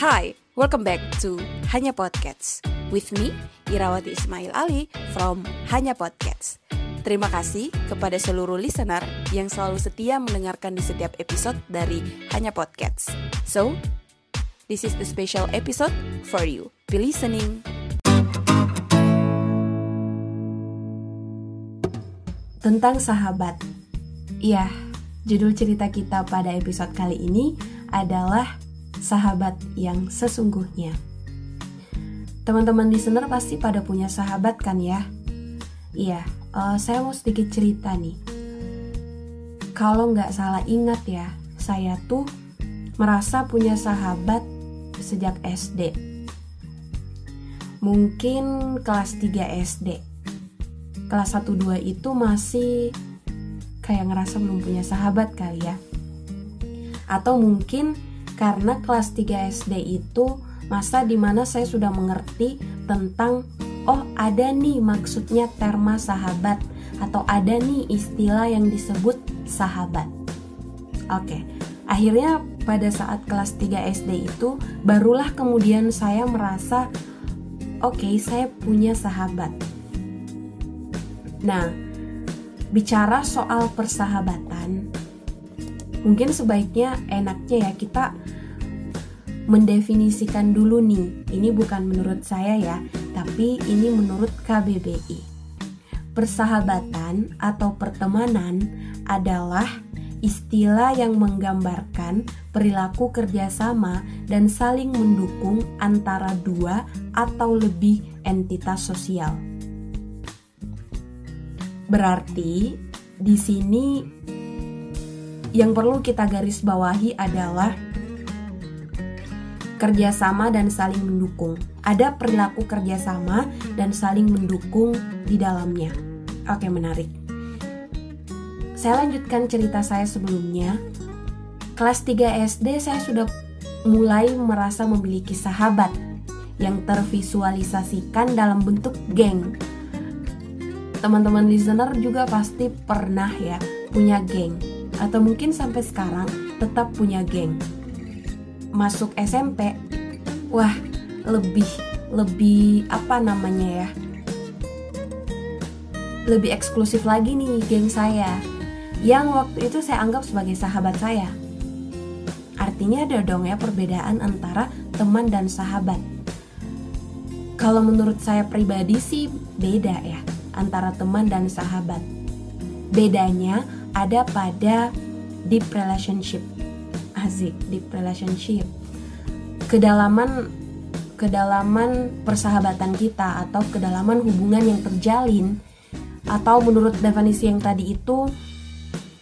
Hi, welcome back to Hanya Podcasts with me, Irawati Ismail Ali from Hanya Podcasts. Terima kasih kepada seluruh listener yang selalu setia mendengarkan di setiap episode dari Hanya Podcasts. So, this is the special episode for you. Be listening. Tentang sahabat. Iya, judul cerita kita pada episode kali ini adalah sahabat yang sesungguhnya. Teman-teman listener pasti pada punya sahabat kan ya? Iya, uh, saya mau sedikit cerita nih. Kalau nggak salah ingat ya, saya tuh merasa punya sahabat sejak SD. Mungkin kelas 3 SD. Kelas 1-2 itu masih kayak ngerasa belum punya sahabat kali ya. Atau mungkin karena kelas 3 SD itu masa di mana saya sudah mengerti tentang oh ada nih maksudnya terma sahabat atau ada nih istilah yang disebut sahabat. Oke, akhirnya pada saat kelas 3 SD itu barulah kemudian saya merasa oke okay, saya punya sahabat. Nah, bicara soal persahabatan, mungkin sebaiknya enaknya ya kita mendefinisikan dulu nih. Ini bukan menurut saya ya, tapi ini menurut KBBI. Persahabatan atau pertemanan adalah istilah yang menggambarkan perilaku kerjasama dan saling mendukung antara dua atau lebih entitas sosial. Berarti di sini yang perlu kita garis bawahi adalah kerjasama dan saling mendukung. Ada perilaku kerjasama dan saling mendukung di dalamnya. Oke, menarik. Saya lanjutkan cerita saya sebelumnya. Kelas 3 SD saya sudah mulai merasa memiliki sahabat yang tervisualisasikan dalam bentuk geng. Teman-teman listener juga pasti pernah ya punya geng atau mungkin sampai sekarang tetap punya geng. Masuk SMP wah lebih lebih apa namanya ya? Lebih eksklusif lagi nih geng saya. Yang waktu itu saya anggap sebagai sahabat saya. Artinya ada dong ya perbedaan antara teman dan sahabat. Kalau menurut saya pribadi sih beda ya antara teman dan sahabat. Bedanya ada pada deep relationship asik deep relationship kedalaman kedalaman persahabatan kita atau kedalaman hubungan yang terjalin atau menurut definisi yang tadi itu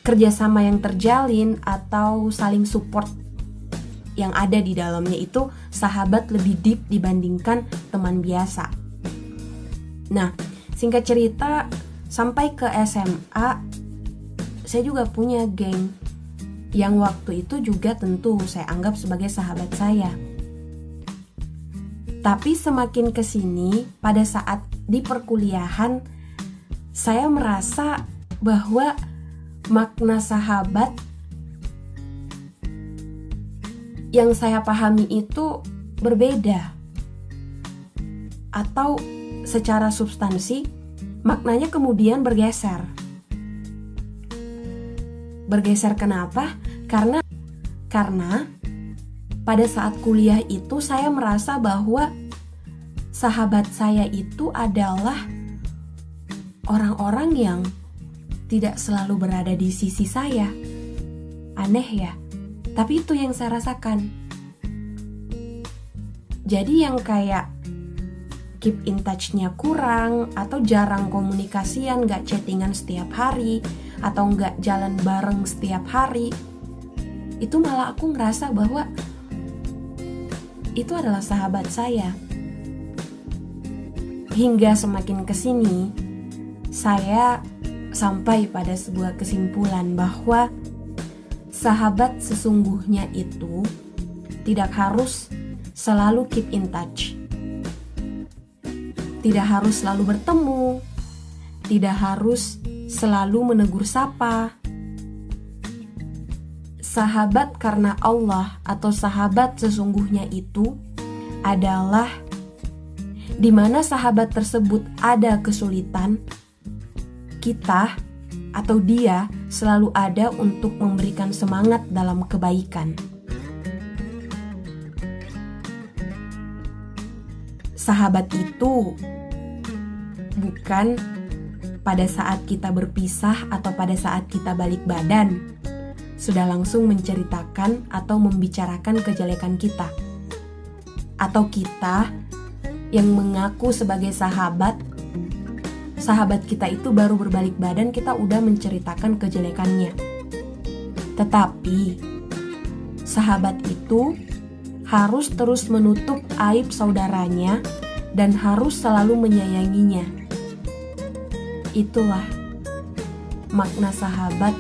kerjasama yang terjalin atau saling support yang ada di dalamnya itu sahabat lebih deep dibandingkan teman biasa. Nah, singkat cerita sampai ke SMA saya juga punya geng yang waktu itu juga tentu saya anggap sebagai sahabat saya. Tapi semakin ke sini, pada saat di perkuliahan, saya merasa bahwa makna sahabat yang saya pahami itu berbeda, atau secara substansi maknanya kemudian bergeser. Bergeser kenapa? Karena karena pada saat kuliah itu saya merasa bahwa sahabat saya itu adalah orang-orang yang tidak selalu berada di sisi saya. Aneh ya, tapi itu yang saya rasakan. Jadi yang kayak keep in touch-nya kurang atau jarang komunikasian, gak chattingan setiap hari, atau nggak jalan bareng setiap hari itu malah aku ngerasa bahwa itu adalah sahabat saya. Hingga semakin ke sini saya sampai pada sebuah kesimpulan bahwa sahabat sesungguhnya itu tidak harus selalu keep in touch. Tidak harus selalu bertemu. Tidak harus selalu menegur sapa. sahabat karena Allah atau sahabat sesungguhnya itu adalah di mana sahabat tersebut ada kesulitan, kita atau dia selalu ada untuk memberikan semangat dalam kebaikan. Sahabat itu bukan pada saat kita berpisah atau pada saat kita balik badan, sudah langsung menceritakan atau membicarakan kejelekan kita, atau kita yang mengaku sebagai sahabat sahabat kita itu baru berbalik badan kita udah menceritakan kejelekannya. Tetapi sahabat itu harus terus menutup aib saudaranya dan harus selalu menyayanginya. Itulah makna sahabat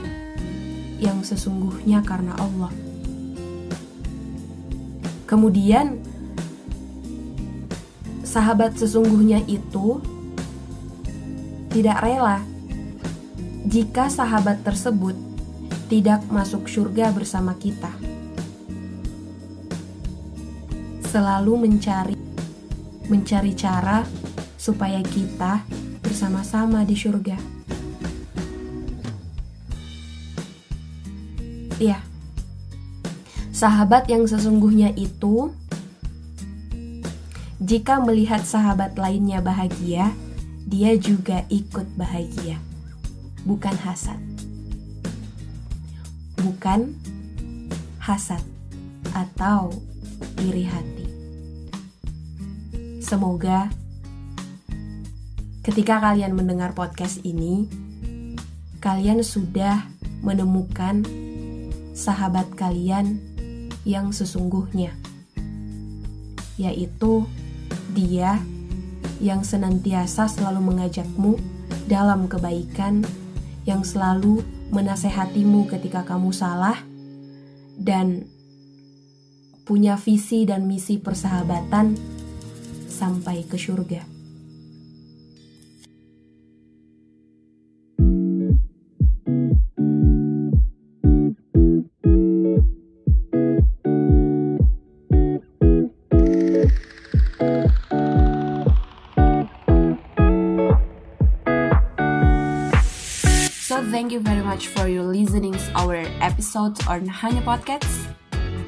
yang sesungguhnya karena Allah. Kemudian, sahabat sesungguhnya itu tidak rela jika sahabat tersebut tidak masuk surga bersama kita. Selalu mencari mencari cara supaya kita bersama-sama di surga. Ya, sahabat yang sesungguhnya itu, jika melihat sahabat lainnya bahagia, dia juga ikut bahagia, bukan hasad. Bukan hasad atau iri hati. Semoga ketika kalian mendengar podcast ini, kalian sudah menemukan sahabat kalian yang sesungguhnya, yaitu dia yang senantiasa selalu mengajakmu dalam kebaikan, yang selalu menasehatimu ketika kamu salah, dan punya visi dan misi persahabatan sampai ke surga. Thank you very much for your listening to our episode on Hanya Podcast.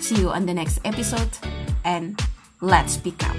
See you on the next episode and let's pick up.